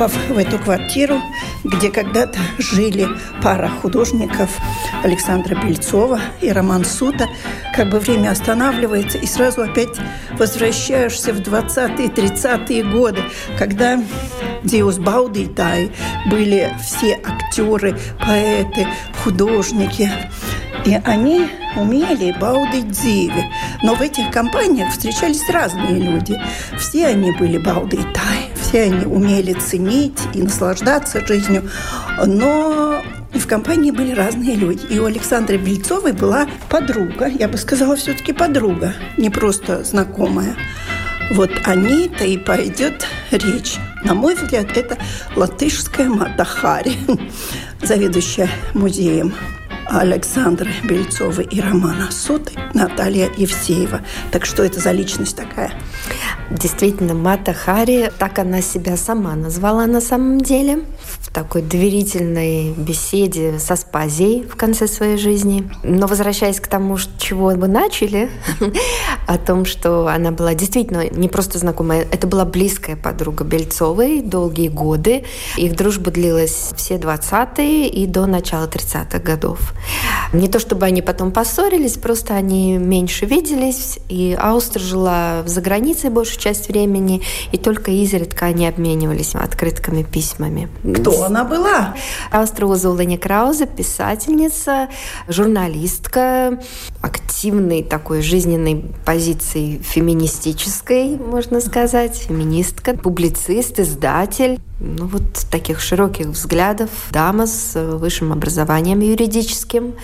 Попав в эту квартиру, где когда-то жили пара художников Александра Бельцова и Роман Сута, как бы время останавливается, и сразу опять возвращаешься в 20-е, 30-е годы, когда Диус Баудитай были все актеры, поэты, художники. И они умели баудить дзиви. Но в этих компаниях встречались разные люди. Все они были баудитай, все они умели ценить и наслаждаться жизнью. Но в компании были разные люди. И у Александры Бельцовой была подруга, я бы сказала, все-таки подруга, не просто знакомая. Вот о ней-то и пойдет речь. На мой взгляд, это латышская Матахари, заведующая музеем Александры Бельцовой и Романа Суты, Наталья Евсеева. Так что это за личность такая? Действительно, Мата Хари, так она себя сама назвала на самом деле в такой доверительной беседе со Спазией в конце своей жизни. Но возвращаясь к тому, с чего мы начали, о том, что она была действительно не просто знакомая, это была близкая подруга Бельцовой долгие годы. Их дружба длилась все 20-е и до начала 30-х годов. Не то чтобы они потом поссорились, просто они меньше виделись, и Аустр жила за границей большую часть времени, и только изредка они обменивались открытками, письмами. Кто она была? Узулани Краузе, писательница, журналистка, активной такой жизненной позиции феминистической, можно сказать, феминистка, публицист, издатель. Ну, вот таких широких взглядов, дама с высшим образованием юридическим,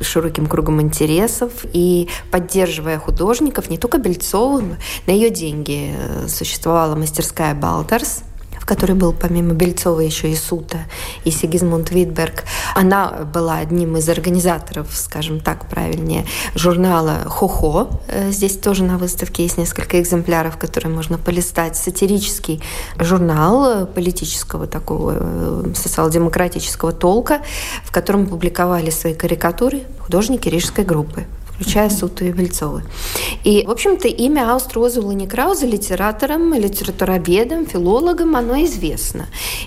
широким кругом интересов. И поддерживая художников, не только Бельцову, на ее деньги. Существовала мастерская «Балтерс», который был помимо Бельцова еще и Сута, и Сигизмунд Витберг. Она была одним из организаторов, скажем так правильнее, журнала «Хо-Хо». Э, здесь тоже на выставке есть несколько экземпляров, которые можно полистать. Сатирический журнал политического такого э, социал-демократического толка, в котором публиковали свои карикатуры художники рижской группы включая Суту и Вельцовы. И, в общем-то, имя Аустроза Ланикрауза литератором, литературоведом, филологом, оно известно.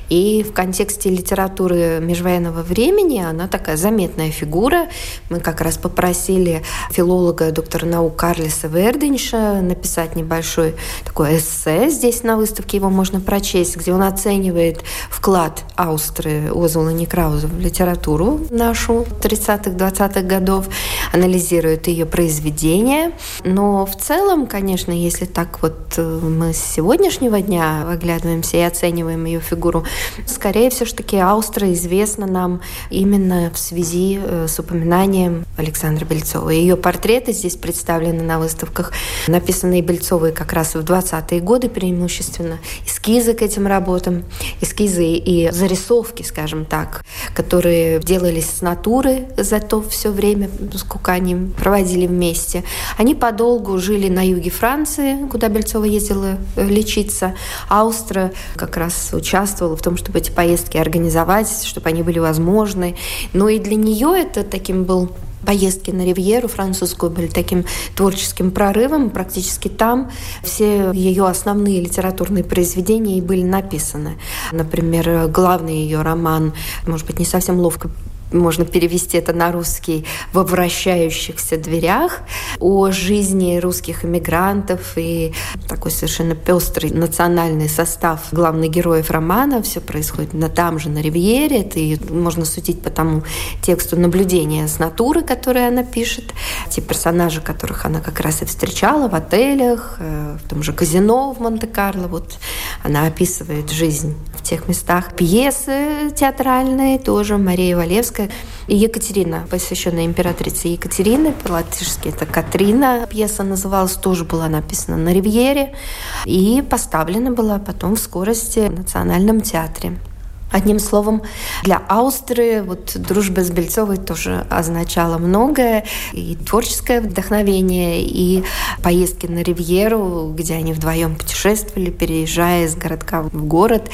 И в контексте литературы межвоенного времени она такая заметная фигура. Мы как раз попросили филолога, доктора наук Карлиса Верденша написать небольшой такой эссе. Здесь на выставке его можно прочесть, где он оценивает вклад Аустры Озула Некрауза в литературу нашу 30-20-х годов, анализирует читают ее произведения. Но в целом, конечно, если так вот э, мы с сегодняшнего дня оглядываемся и оцениваем ее фигуру, скорее все-таки Аустра известна нам именно в связи э, с упоминанием Александра Бельцова. Ее портреты здесь представлены на выставках, написанные Бельцовой как раз в 20-е годы преимущественно. Эскизы к этим работам, эскизы и зарисовки, скажем так, которые делались с натуры за то все время, сколько они проводили вместе. Они подолгу жили на юге Франции, куда Бельцова ездила э, лечиться. Аустра как раз участвовала в том, чтобы эти поездки организовать, чтобы они были возможны. Но и для нее это таким был поездки на Ривьеру французскую были таким творческим прорывом. Практически там все ее основные литературные произведения и были написаны. Например, главный ее роман, может быть, не совсем ловко можно перевести это на русский, во вращающихся дверях, о жизни русских иммигрантов и такой совершенно пестрый национальный состав главных героев романа. Все происходит на там же, на Ривьере. Это можно судить по тому тексту наблюдения с натуры, которые она пишет. Те персонажи, которых она как раз и встречала в отелях, э, в том же казино в Монте-Карло. Вот она описывает жизнь в тех местах. Пьесы театральные тоже, Мария Валевская и Екатерина, посвященная императрице Екатерины, по-латышски это Катрина. Пьеса называлась, тоже была написана на Ривьере и поставлена была потом в скорости в Национальном театре. Одним словом, для Аустрии вот дружба с Бельцовой тоже означала многое. И творческое вдохновение, и поездки на Ривьеру, где они вдвоем путешествовали, переезжая из городка в город.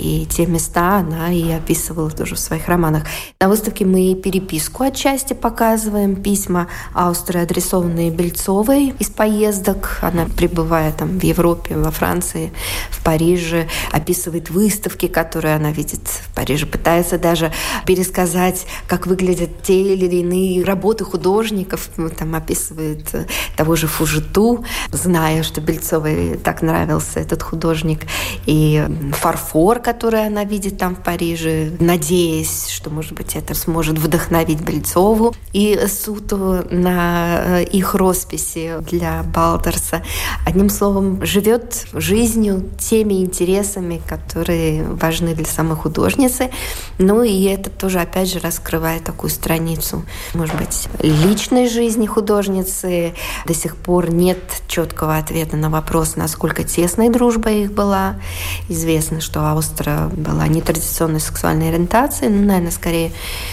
И те места она и описывала тоже в своих романах. На выставке мы переписку отчасти показываем, письма Австрии, адресованные Бельцовой из поездок. Она, пребывая там в Европе, во Франции, в Париже, описывает выставки, которые она видит в Париже, пытается даже пересказать, как выглядят те или иные работы художников. Там описывает э, того же Фужиту, зная, что Бельцовой так нравился этот художник. И фарфор, который она видит там в Париже, надеясь, что, может быть, это сможет вдохновить Бельцову. И Суту на э, их росписи для Балдерса. Одним словом, живет жизнью, теми интересами, которые важны для самых художницы. Ну и это тоже, опять же, раскрывает такую страницу, может быть, личной жизни художницы. До сих пор нет четкого ответа на вопрос, насколько тесной дружба их была. Известно, что Аустра была нетрадиционной сексуальной ориентации, ну, наверное, скорее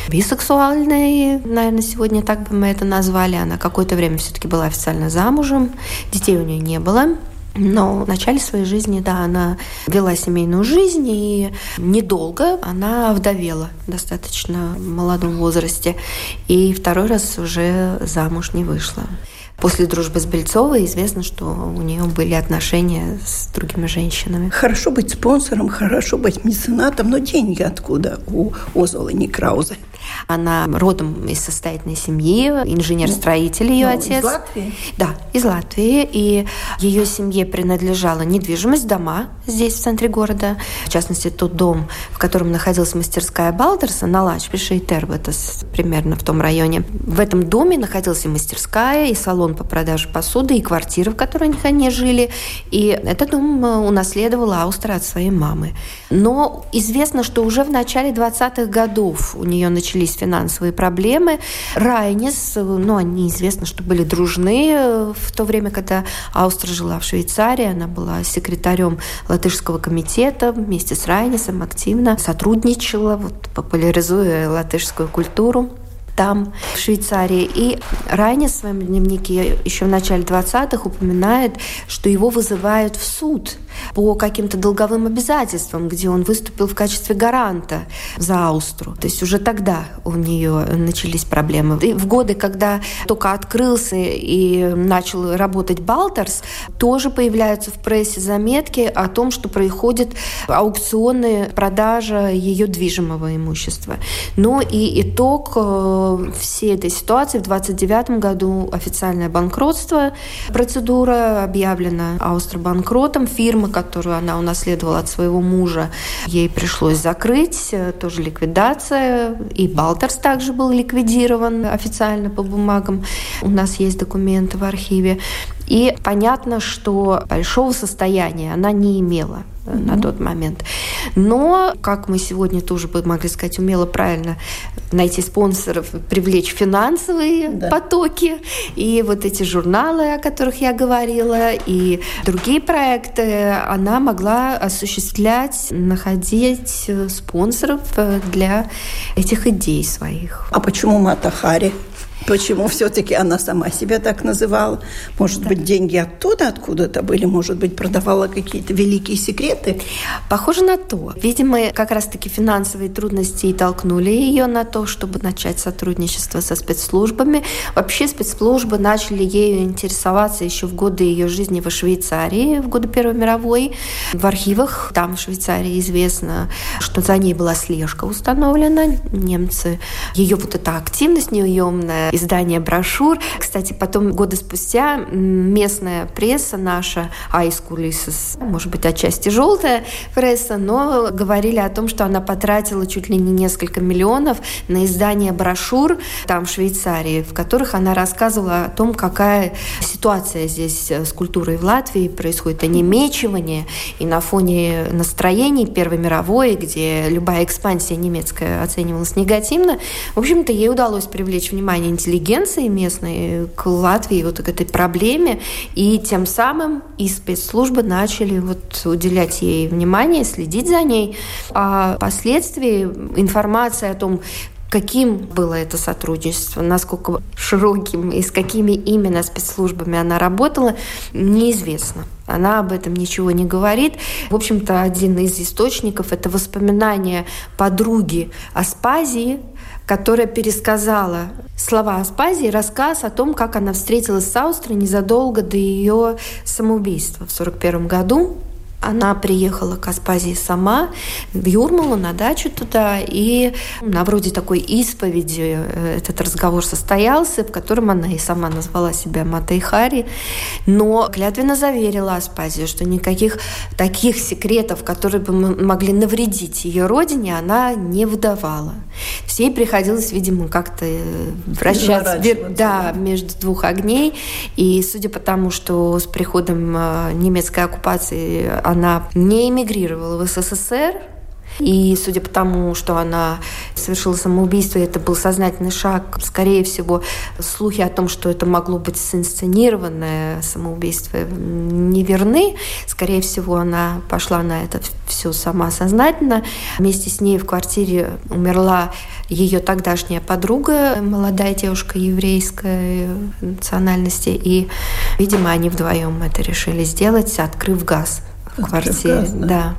бисексуальной, наверное, сегодня так бы мы это назвали. Она какое-то время все-таки была официально замужем, детей у нее не было. Но в начале своей жизни, да, она вела семейную жизнь, и недолго она вдовела достаточно в молодом возрасте. И второй раз уже замуж не вышла. После дружбы с Бельцовой известно, что у нее были отношения с другими женщинами. Хорошо быть спонсором, хорошо быть меценатом, но деньги откуда у Озола Некрауза? Она родом из состоятельной семьи, инженер-строитель ее ну, отец. Из Латвии? Да, из Латвии. И ее семье принадлежала недвижимость, дома здесь, в центре города. В частности, тот дом, в котором находилась мастерская Балдерса на Лач, Пишейтер, это примерно в том районе. В этом доме находилась и мастерская, и салон по продаже посуды, и квартира, в которой они жили. И этот дом э, унаследовала Аустра от своей мамы. Но известно, что уже в начале 20-х годов у нее начались начались финансовые проблемы. Райнис, ну, они известно, что были дружны э, в то время, когда Аустра жила в Швейцарии. Она была секретарем латышского комитета вместе с Райнисом активно сотрудничала, вот, популяризуя латышскую культуру там, в Швейцарии. И Райнис в своем дневнике еще в начале 20-х упоминает, что его вызывают в суд по каким-то долговым обязательствам, где он выступил в качестве гаранта за Аустру. То есть уже тогда у нее начались проблемы. И в годы, когда только открылся и начал работать Балтерс, тоже появляются в прессе заметки о том, что происходит аукционы продажа ее движимого имущества. Но и итог э, всей этой ситуации в 29 году официальное банкротство, процедура объявлена Аустро банкротом, фирма которую она унаследовала от своего мужа, ей пришлось закрыть, тоже ликвидация. И Балтерс также был ликвидирован официально по бумагам. У нас есть документы в архиве. И понятно, что большого состояния она не имела mm-hmm. на тот момент. Но, как мы сегодня тоже бы могли сказать, умела правильно найти спонсоров, привлечь финансовые да. потоки. И вот эти журналы, о которых я говорила, и другие проекты, она могла осуществлять, находить э, спонсоров э, для этих идей своих. А почему Мата Хари? Почему все-таки она сама себя так называла? Может да. быть, деньги оттуда откуда-то были? Может быть, продавала какие-то великие секреты? Похоже на то. Видимо, как раз-таки финансовые трудности и толкнули ее на то, чтобы начать сотрудничество со спецслужбами. Вообще спецслужбы начали ею интересоваться еще в годы ее жизни во Швейцарии, в годы Первой мировой. В архивах там, в Швейцарии, известно, что за ней была слежка установлена. Немцы, ее вот эта активность неуемная издание брошюр. Кстати, потом годы спустя местная пресса наша, Айскулисис, может быть, отчасти желтая пресса, но говорили о том, что она потратила чуть ли не несколько миллионов на издание брошюр там в Швейцарии, в которых она рассказывала о том, какая ситуация здесь с культурой в Латвии, происходит онемечивание, и на фоне настроений Первой мировой, где любая экспансия немецкая оценивалась негативно, в общем-то, ей удалось привлечь внимание интеллигенции местной к Латвии, вот к этой проблеме, и тем самым и спецслужбы начали вот уделять ей внимание, следить за ней. А впоследствии информация о том, каким было это сотрудничество, насколько широким и с какими именно спецслужбами она работала, неизвестно. Она об этом ничего не говорит. В общем-то, один из источников – это воспоминания подруги Аспазии, которая пересказала слова Аспазии, рассказ о том, как она встретилась с Аустрией незадолго до ее самоубийства в 1941 году. Она приехала к Аспазии сама, в Юрмалу, на дачу туда, и на вроде такой исповеди э, этот разговор состоялся, в котором она и сама назвала себя Матой Хари, но клятвенно заверила Аспазию, что никаких таких секретов, которые бы могли навредить ее родине, она не выдавала. Ей приходилось, видимо, как-то э, вращаться да, между двух огней, и судя по тому, что с приходом э, немецкой оккупации она не эмигрировала в СССР, и судя по тому, что она совершила самоубийство, это был сознательный шаг, скорее всего, слухи о том, что это могло быть синсценированное самоубийство, не верны. Скорее всего, она пошла на это все сама сознательно. Вместе с ней в квартире умерла ее тогдашняя подруга, молодая девушка еврейской национальности, и, видимо, они вдвоем это решили сделать, открыв газ в квартире. Газ, да.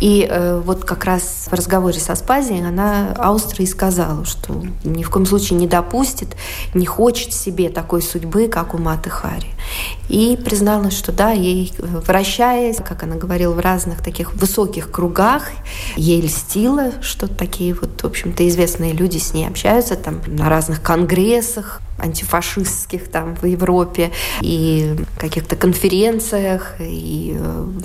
И э, вот как раз в разговоре со Спазией она Аустро сказала, что ни в коем случае не допустит, не хочет себе такой судьбы, как у Маты Хари. И призналась, что да, ей, вращаясь, как она говорила, в разных таких высоких кругах, ей льстило, что такие вот, в общем-то, известные люди с ней общаются там на разных конгрессах, антифашистских там в Европе и каких-то конференциях. И,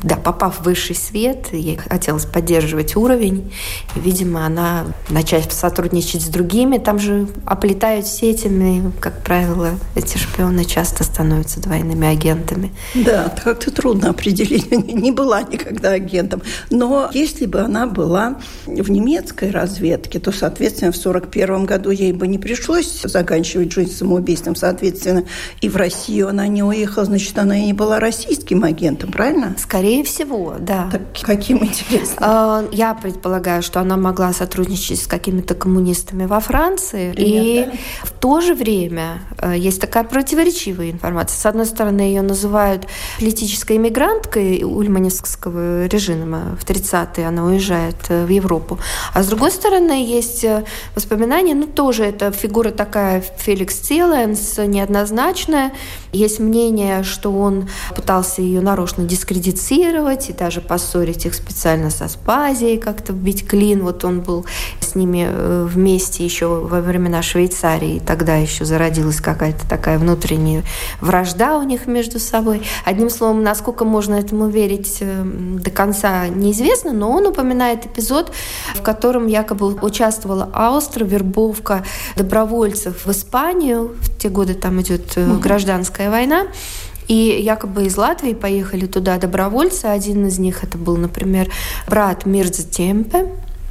да, попав в высший свет, ей хотелось поддерживать уровень. И, видимо, она, начать сотрудничать с другими, там же оплетают сетями, как правило, эти шпионы часто становятся двойными агентами. Да, как-то трудно определить. Не была никогда агентом. Но если бы она была в немецкой разведке, то, соответственно, в 1941 году ей бы не пришлось заканчивать жизнь самоубийством. Соответственно, и в Россию она не уехала, значит, она и не была российским агентом, правильно? Скорее всего, да. Так каким интересно? А, я предполагаю, что она могла сотрудничать с какими-то коммунистами во Франции. И да? в то же время э, есть такая противоречивая информация. С одной стороны, ее называют политической иммигранткой ульманевского режима в 30-е. Она уезжает э, в Европу. А с другой стороны, есть э, воспоминания, ну, тоже это фигура такая Феликс Целенс, неоднозначная. Есть мнение, что он пытался ее нарочно дискредитировать и даже поссорить их специально со Спазией, как-то вбить клин. Вот он был с ними э, вместе еще во времена Швейцарии. И тогда еще зародилась какая-то такая внутренняя вражда у них между собой. Одним словом, насколько можно этому верить э, до конца неизвестно, но он упоминает эпизод, в котором якобы участвовала Аустро, вербовка добровольцев в Испанию. В те годы там идет угу. гражданская война. И якобы из Латвии поехали туда добровольцы. Один из них это был, например, брат Мирза Темпе.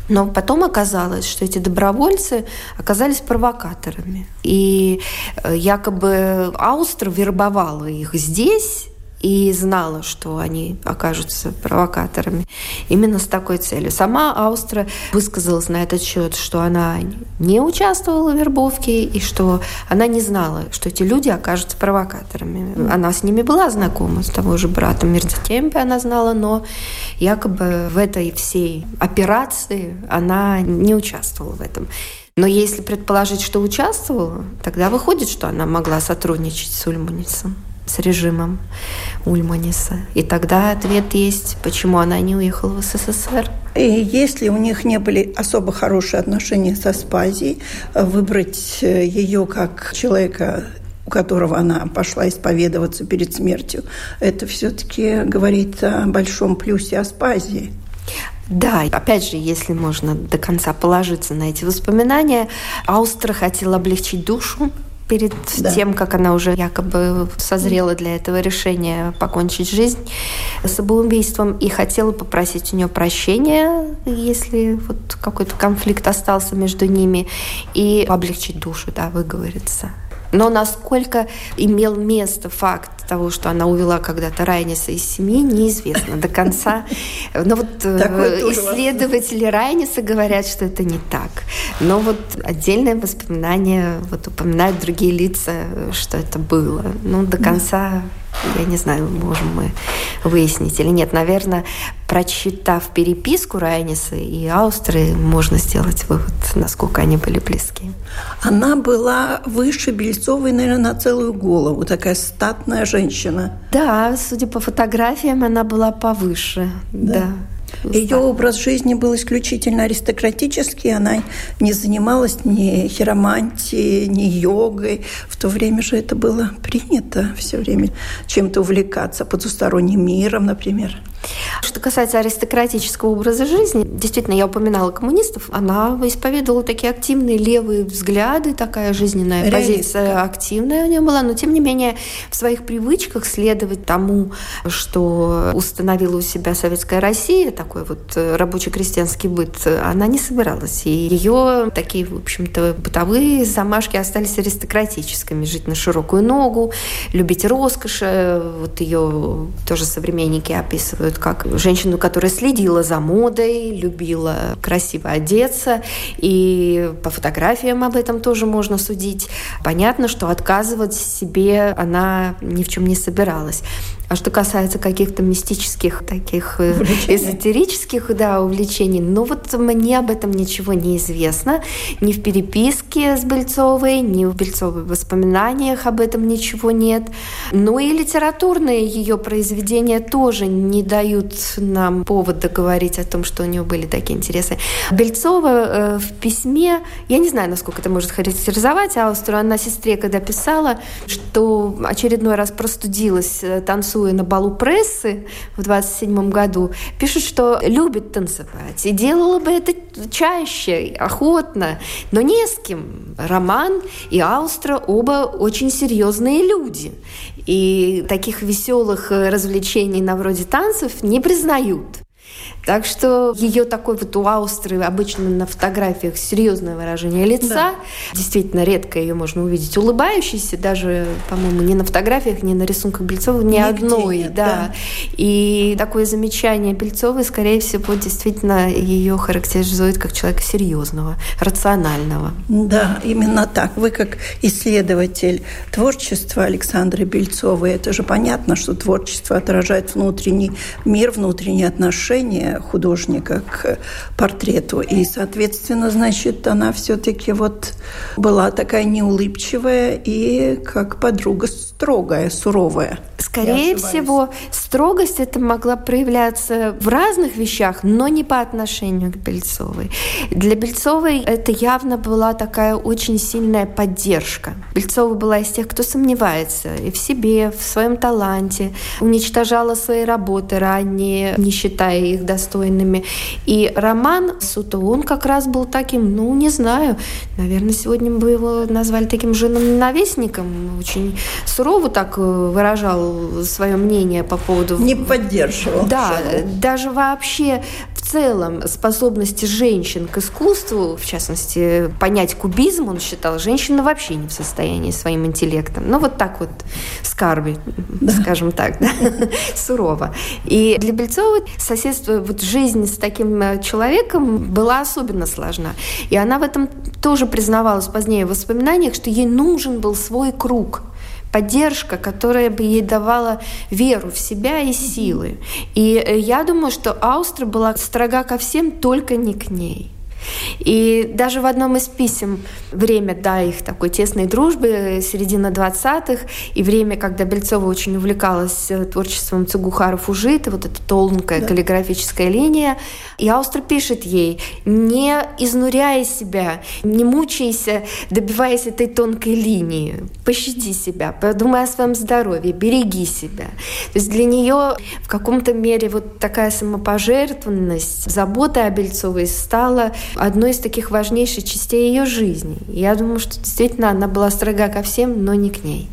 Но потом оказалось, что эти добровольцы оказались провокаторами. И э, якобы Аустро вербовала их здесь, и знала, что они окажутся провокаторами именно с такой целью. Сама Аустра высказалась на этот счет, что она не участвовала в вербовке и что она не знала, что эти люди окажутся провокаторами. Она с ними была знакома, с того же братом Мирзатемпе она знала, но якобы в этой всей операции она не участвовала в этом. Но если предположить, что участвовала, тогда выходит, что она могла сотрудничать с Ульманицем. С режимом Ульманиса. И тогда ответ есть, почему она не уехала в СССР. И если у них не были особо хорошие отношения со Спазией, выбрать э, ее как человека у которого она пошла исповедоваться перед смертью, это все-таки говорит о большом плюсе Аспазии. Да, опять же, если можно до конца положиться на эти воспоминания, Аустра хотела облегчить душу перед да. тем, как она уже якобы созрела для этого решения покончить жизнь самоубийством и хотела попросить у нее прощения, если вот какой-то конфликт остался между ними, и облегчить душу, да, выговориться. Но насколько имел место факт того, что она увела когда-то Райниса из семьи, неизвестно до конца. Но вот э, исследователи Райниса говорят, что это не так. Но вот отдельное воспоминание вот упоминают другие лица, что это было. Ну, до конца я не знаю, можем мы выяснить или нет. Наверное, прочитав переписку Райниса и Аустры, можно сделать вывод, насколько они были близки. Она была выше Бельцовой, наверное, на целую голову. Такая статная женщина. Да, судя по фотографиям, она была повыше. Да. да. Ее образ жизни был исключительно аристократический, она не занималась ни хиромантией, ни йогой. В то время же это было принято все время чем-то увлекаться, потусторонним миром, например. Что касается аристократического образа жизни, действительно, я упоминала коммунистов, она исповедовала такие активные левые взгляды, такая жизненная Реалистка. позиция активная у нее была, но тем не менее в своих привычках следовать тому, что установила у себя Советская Россия, такой вот рабочий крестьянский быт, она не собиралась. И ее такие, в общем-то, бытовые замашки остались аристократическими. Жить на широкую ногу, любить роскошь. Вот ее тоже современники описывают описывают как женщину, которая следила за модой, любила красиво одеться, и по фотографиям об этом тоже можно судить. Понятно, что отказывать себе она ни в чем не собиралась. А что касается каких-то мистических, таких э, эзотерических да, увлечений, ну вот мне об этом ничего не известно. Ни в переписке с Бельцовой, ни в Бельцовой воспоминаниях об этом ничего нет. Ну и литературные ее произведения тоже не дают нам повода говорить о том, что у нее были такие интересы. Бельцова э, в письме, я не знаю, насколько это может характеризовать Аустру, она сестре, когда писала, что очередной раз простудилась, э, танцуя танцуя на балу прессы в 27 году, пишут, что любит танцевать и делала бы это чаще, охотно, но не с кем. Роман и Аустра оба очень серьезные люди. И таких веселых развлечений на вроде танцев не признают. Так что ее такой вот у Аустры обычно на фотографиях серьезное выражение лица. Да. Действительно, редко ее можно увидеть улыбающейся, даже, по-моему, ни на фотографиях, ни на рисунках Бельцова, ни Нигде одной. Нет, да. да. И такое замечание Бельцовой, скорее всего, действительно ее характеризует как человека серьезного, рационального. Да, именно так. Вы как исследователь творчества Александры Бельцовой, это же понятно, что творчество отражает внутренний мир, внутренние отношения, художника к портрету. И, соответственно, значит, она все-таки вот была такая неулыбчивая и как подруга строгая, суровая. Скорее всего, строгость это могла проявляться в разных вещах, но не по отношению к Бельцовой. Для Бельцовой это явно была такая очень сильная поддержка. Бельцова была из тех, кто сомневается и в себе, в своем таланте, уничтожала свои работы ранее, не считая их достойными. И роман Суто, он как раз был таким, ну, не знаю, наверное, сегодня бы его назвали таким женом-ненавистником, очень сурово так э, выражал свое мнение по поводу... Не поддерживал. Да, даже вообще целом способности женщин к искусству, в частности, понять кубизм, он считал, женщина вообще не в состоянии своим интеллектом. Ну, вот так вот скарби, да. скажем так, да, сурово. И для Бельцова соседство, вот жизнь с таким э, человеком была особенно сложна. И она в этом тоже признавалась позднее в воспоминаниях, что ей нужен был свой круг – поддержка, которая бы ей давала веру в себя и силы. И э, я думаю, что Аустра была строга ко всем, только не к ней. И даже в одном из писем время, да, их такой тесной дружбы, середина 20-х, и время, когда Бельцова очень увлекалась э, творчеством Цугухара Фужита, вот эта тонкая да. каллиграфическая линия, и Аустро пишет ей, не изнуряя себя, не мучайся, добиваясь этой тонкой линии, пощади себя, подумай о своем здоровье, береги себя. То есть для нее в каком-то мере вот такая самопожертвованность, забота о Бельцовой стала одной из таких важнейших частей ее жизни. Я думаю, что действительно она была строга ко всем, но не к ней.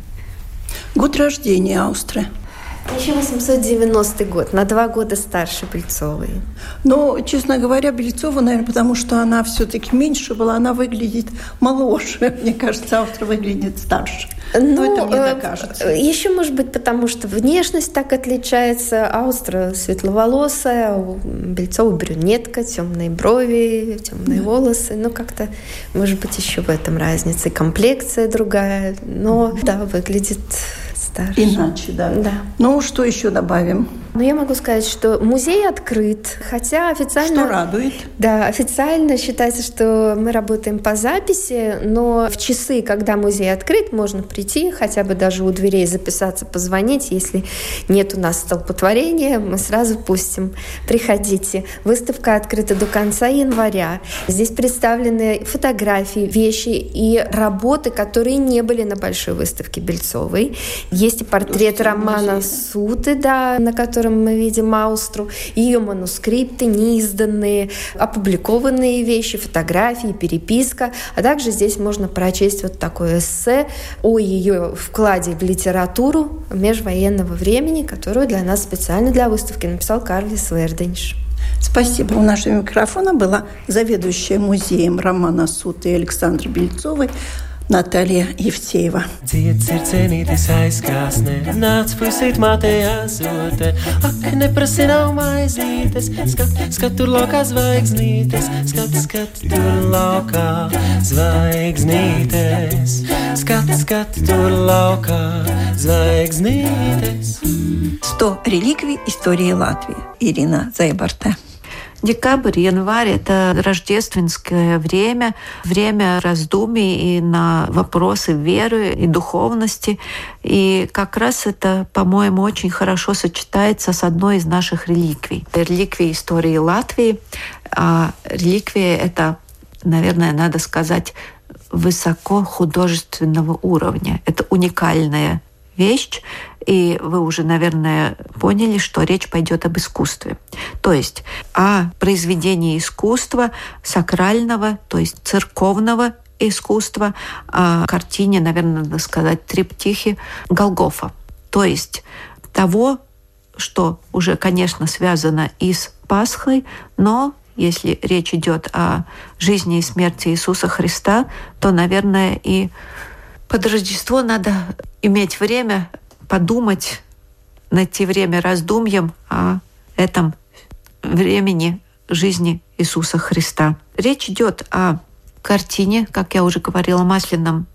Год рождения Аустры. 1890 год, на два года старше Бельцовой. Но, честно говоря, Бельцова, наверное, потому что она все-таки меньше была, она выглядит моложе. Мне кажется, Аустра выглядит старше. Ну, Но это мне так кажется. Э, Еще, может быть, потому что внешность так отличается. Аустра светловолосая, у Бельцова брюнетка, темные брови, темные да. волосы. Ну, как-то, может быть, еще в этом разница. И комплекция другая. Но, да, выглядит старше. Иначе, да. да. Ну, что еще добавим? Ну, я могу сказать, что музей открыт, хотя официально... Что радует. Да, официально считается, что мы работаем по записи, но в часы, когда музей открыт, можно прийти, хотя бы даже у дверей записаться, позвонить. Если нет у нас столпотворения, мы сразу пустим. Приходите. Выставка открыта до конца января. Здесь представлены фотографии, вещи и работы, которые не были на большой выставке Бельцовой. Есть и портрет Романа Суты, да, на котором мы видим Маустру, ее манускрипты, неизданные, опубликованные вещи, фотографии, переписка. А также здесь можно прочесть вот такое эссе о ее вкладе в литературу межвоенного времени, которую для нас специально для выставки написал Карлис Верденш. Спасибо. У нашего микрофона была заведующая музеем Романа Суты Александра Бельцовой Natālija Jevcieva. Dzied sirdsēnītes aizkāsnē, nāc pusīt mātējā zote. Ak, neprasi nav maizītes, skat, skat tur laukā zvaigznītes, skat, skat tur laukā zvaigznītes, skat, skat tur laukā zvaigznītes. 100 реликвий истории Латвии. Ирина Зайбарта. Декабрь, январь – это рождественское время, время раздумий и на вопросы веры и духовности. И как раз это, по-моему, очень хорошо сочетается с одной из наших реликвий. Реликвия истории Латвии. А реликвия – это, наверное, надо сказать, высоко художественного уровня. Это уникальная вещь, и вы уже, наверное, поняли, что речь пойдет об искусстве. То есть о произведении искусства сакрального, то есть церковного искусства, о картине, наверное, надо сказать, триптихе Голгофа. То есть того, что уже, конечно, связано и с Пасхой, но если речь идет о жизни и смерти Иисуса Христа, то, наверное, и под Рождество надо иметь время подумать, найти время раздумьям о этом времени жизни Иисуса Христа. Речь идет о картине, как я уже говорила, масляном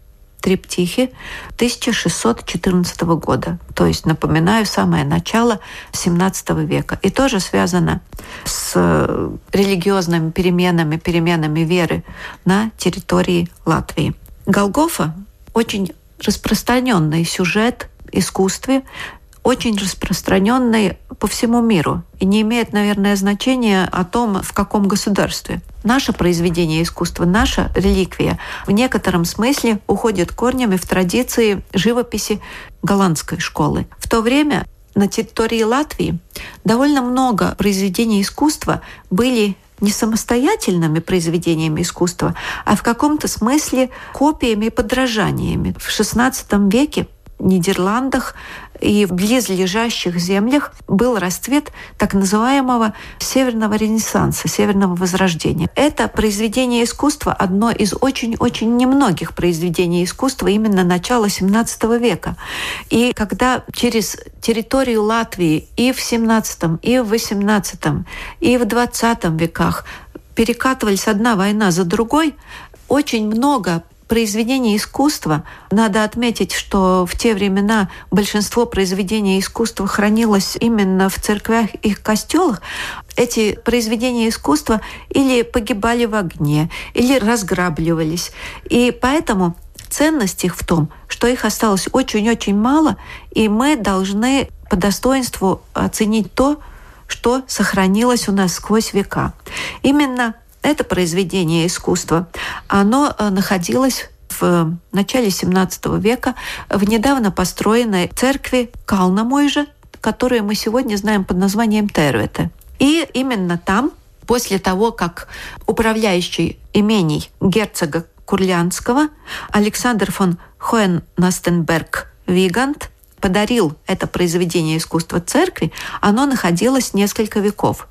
триптихе 1614 года. То есть, напоминаю, самое начало 17 века. И тоже связано с религиозными переменами, переменами веры на территории Латвии. Голгофа очень распространенный сюжет искусстве, очень распространенный по всему миру и не имеет, наверное, значения о том, в каком государстве. Наше произведение искусства, наша реликвия в некотором смысле уходит корнями в традиции живописи голландской школы. В то время на территории Латвии довольно много произведений искусства были не самостоятельными произведениями искусства, а в каком-то смысле копиями и подражаниями. В XVI веке Нидерландах и в близлежащих землях был расцвет так называемого Северного Ренессанса, Северного Возрождения. Это произведение искусства одно из очень-очень немногих произведений искусства именно начала XVII века. И когда через территорию Латвии и в XVII, и в XVIII, и в XX веках перекатывались одна война за другой, очень много произведения искусства, надо отметить, что в те времена большинство произведений искусства хранилось именно в церквях и костелах, эти произведения искусства или погибали в огне, или разграбливались. И поэтому ценность их в том, что их осталось очень-очень мало, и мы должны по достоинству оценить то, что сохранилось у нас сквозь века. Именно это произведение искусства, оно э, находилось в начале XVII века в недавно построенной церкви Калнамойжа, которую мы сегодня знаем под названием Тервете. И именно там, после того, как управляющий имений герцога Курлянского Александр фон Хоеннастенберг Вигант подарил это произведение искусства церкви, оно находилось несколько веков.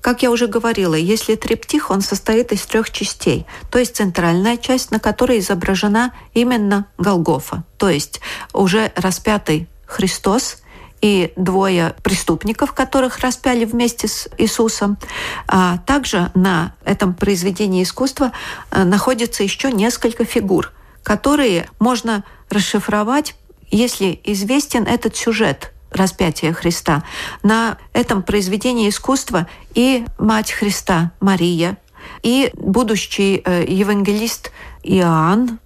Как я уже говорила, если триптих, он состоит из трех частей. То есть центральная часть, на которой изображена именно Голгофа. То есть уже распятый Христос и двое преступников, которых распяли вместе с Иисусом. А также на этом произведении искусства э, находится еще несколько фигур, которые можно расшифровать, если известен этот сюжет – распятия Христа. На этом произведении искусства и Мать Христа Мария, и будущий э, евангелист Иоанн,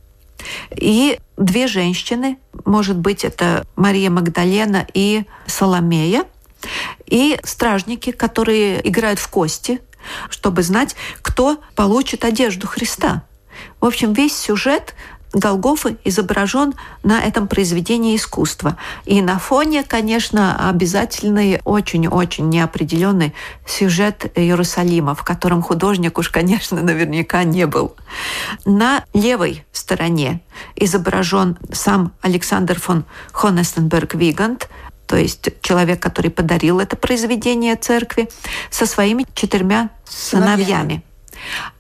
и две женщины, может быть, это Мария Магдалена и Соломея, и стражники, которые играют в кости, чтобы знать, кто получит одежду Христа. В общем, весь сюжет Голгофы изображен на этом произведении искусства. И на фоне, конечно, обязательный очень-очень неопределенный сюжет Иерусалима, в котором художник уж, конечно, наверняка не был. На левой стороне изображен сам Александр фон Хонестенберг-Вигант, то есть человек, который подарил это произведение церкви, со своими четырьмя сыновьями. сыновьями.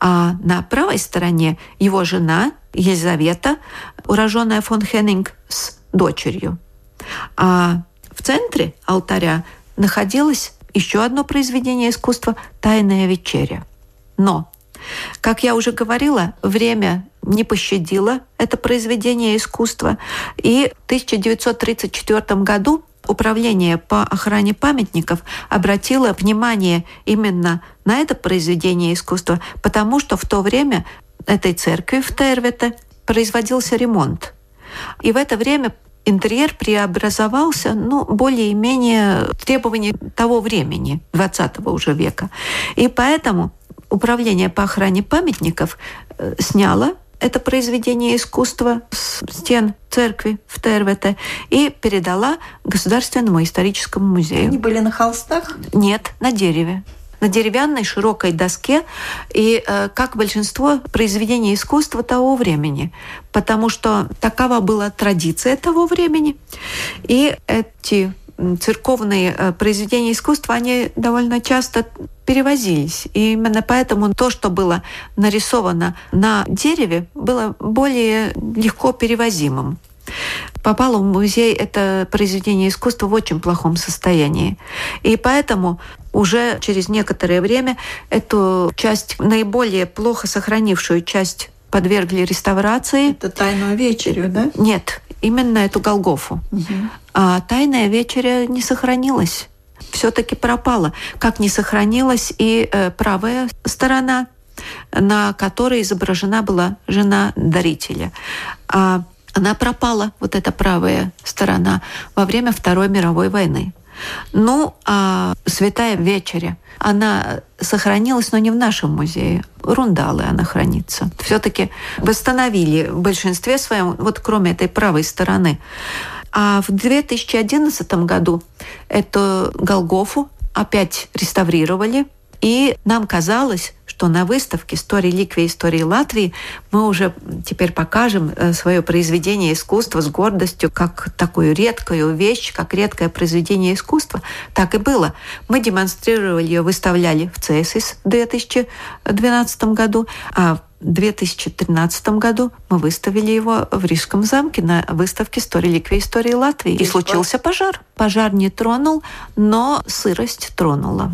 А на правой стороне его жена Елизавета, уроженная фон Хеннинг, с дочерью. А в центре алтаря находилось еще одно произведение искусства «Тайная вечеря». Но, как я уже говорила, время не пощадило это произведение искусства, и в 1934 году Управление по охране памятников обратило внимание именно на это произведение искусства, потому что в то время этой церкви в Тервете производился ремонт. И в это время интерьер преобразовался, ну, более-менее требований того времени, 20 уже века. И поэтому Управление по охране памятников э, сняло это произведение искусства с стен церкви в Тервете и передала Государственному историческому музею. Они были на холстах? Нет, на дереве на деревянной широкой доске, и э, как большинство произведений искусства того времени, потому что такова была традиция того времени. И эти церковные э, произведения искусства, они довольно часто перевозились. И именно поэтому то, что было нарисовано на дереве, было более легко перевозимым попало в музей это произведение искусства в очень плохом состоянии. И поэтому уже через некоторое время эту часть, наиболее плохо сохранившую часть подвергли реставрации. Это тайную вечерю, да? Нет, именно эту Голгофу. Угу. А тайная вечеря не сохранилась. Все-таки пропала. Как не сохранилась и э, правая сторона, на которой изображена была жена дарителя. А она пропала, вот эта правая сторона, во время Второй мировой войны. Ну, а Святая Вечеря, она сохранилась, но не в нашем музее. Рундалы она хранится. Все-таки восстановили в большинстве своем, вот кроме этой правой стороны. А в 2011 году эту Голгофу опять реставрировали, и нам казалось, что на выставке «История реликвии истории Латвии» мы уже теперь покажем э, свое произведение искусства с гордостью, как такую редкую вещь, как редкое произведение искусства. Так и было. Мы демонстрировали ее, выставляли в ЦСИС в 2012 году, а в 2013 году мы выставили его в Рижском замке на выставке «История реликвии истории Латвии». И случился пожар. Пожар не тронул, но сырость тронула.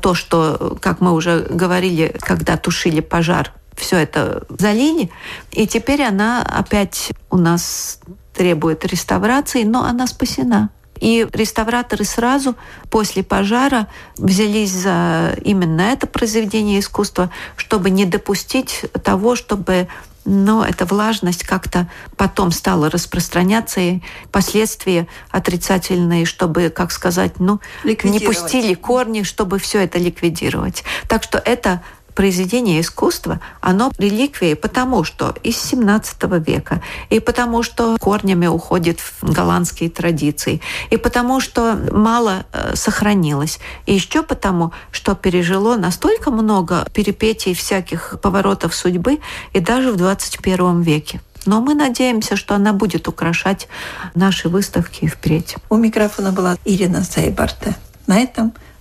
То, что, как мы уже говорили, когда тушили пожар все это залили. И теперь она опять у нас требует реставрации, но она спасена. И реставраторы сразу после пожара взялись за именно это произведение искусства, чтобы не допустить того, чтобы но эта влажность как-то потом стала распространяться, и последствия отрицательные, чтобы, как сказать, ну, не пустили корни, чтобы все это ликвидировать. Так что это произведение искусства, оно реликвии потому, что из 17 века, и потому, что корнями уходит в голландские традиции, и потому, что мало э, сохранилось, и еще потому, что пережило настолько много перипетий всяких поворотов судьбы и даже в 21 веке. Но мы надеемся, что она будет украшать наши выставки впредь. У микрофона была Ирина Сайбарта. На этом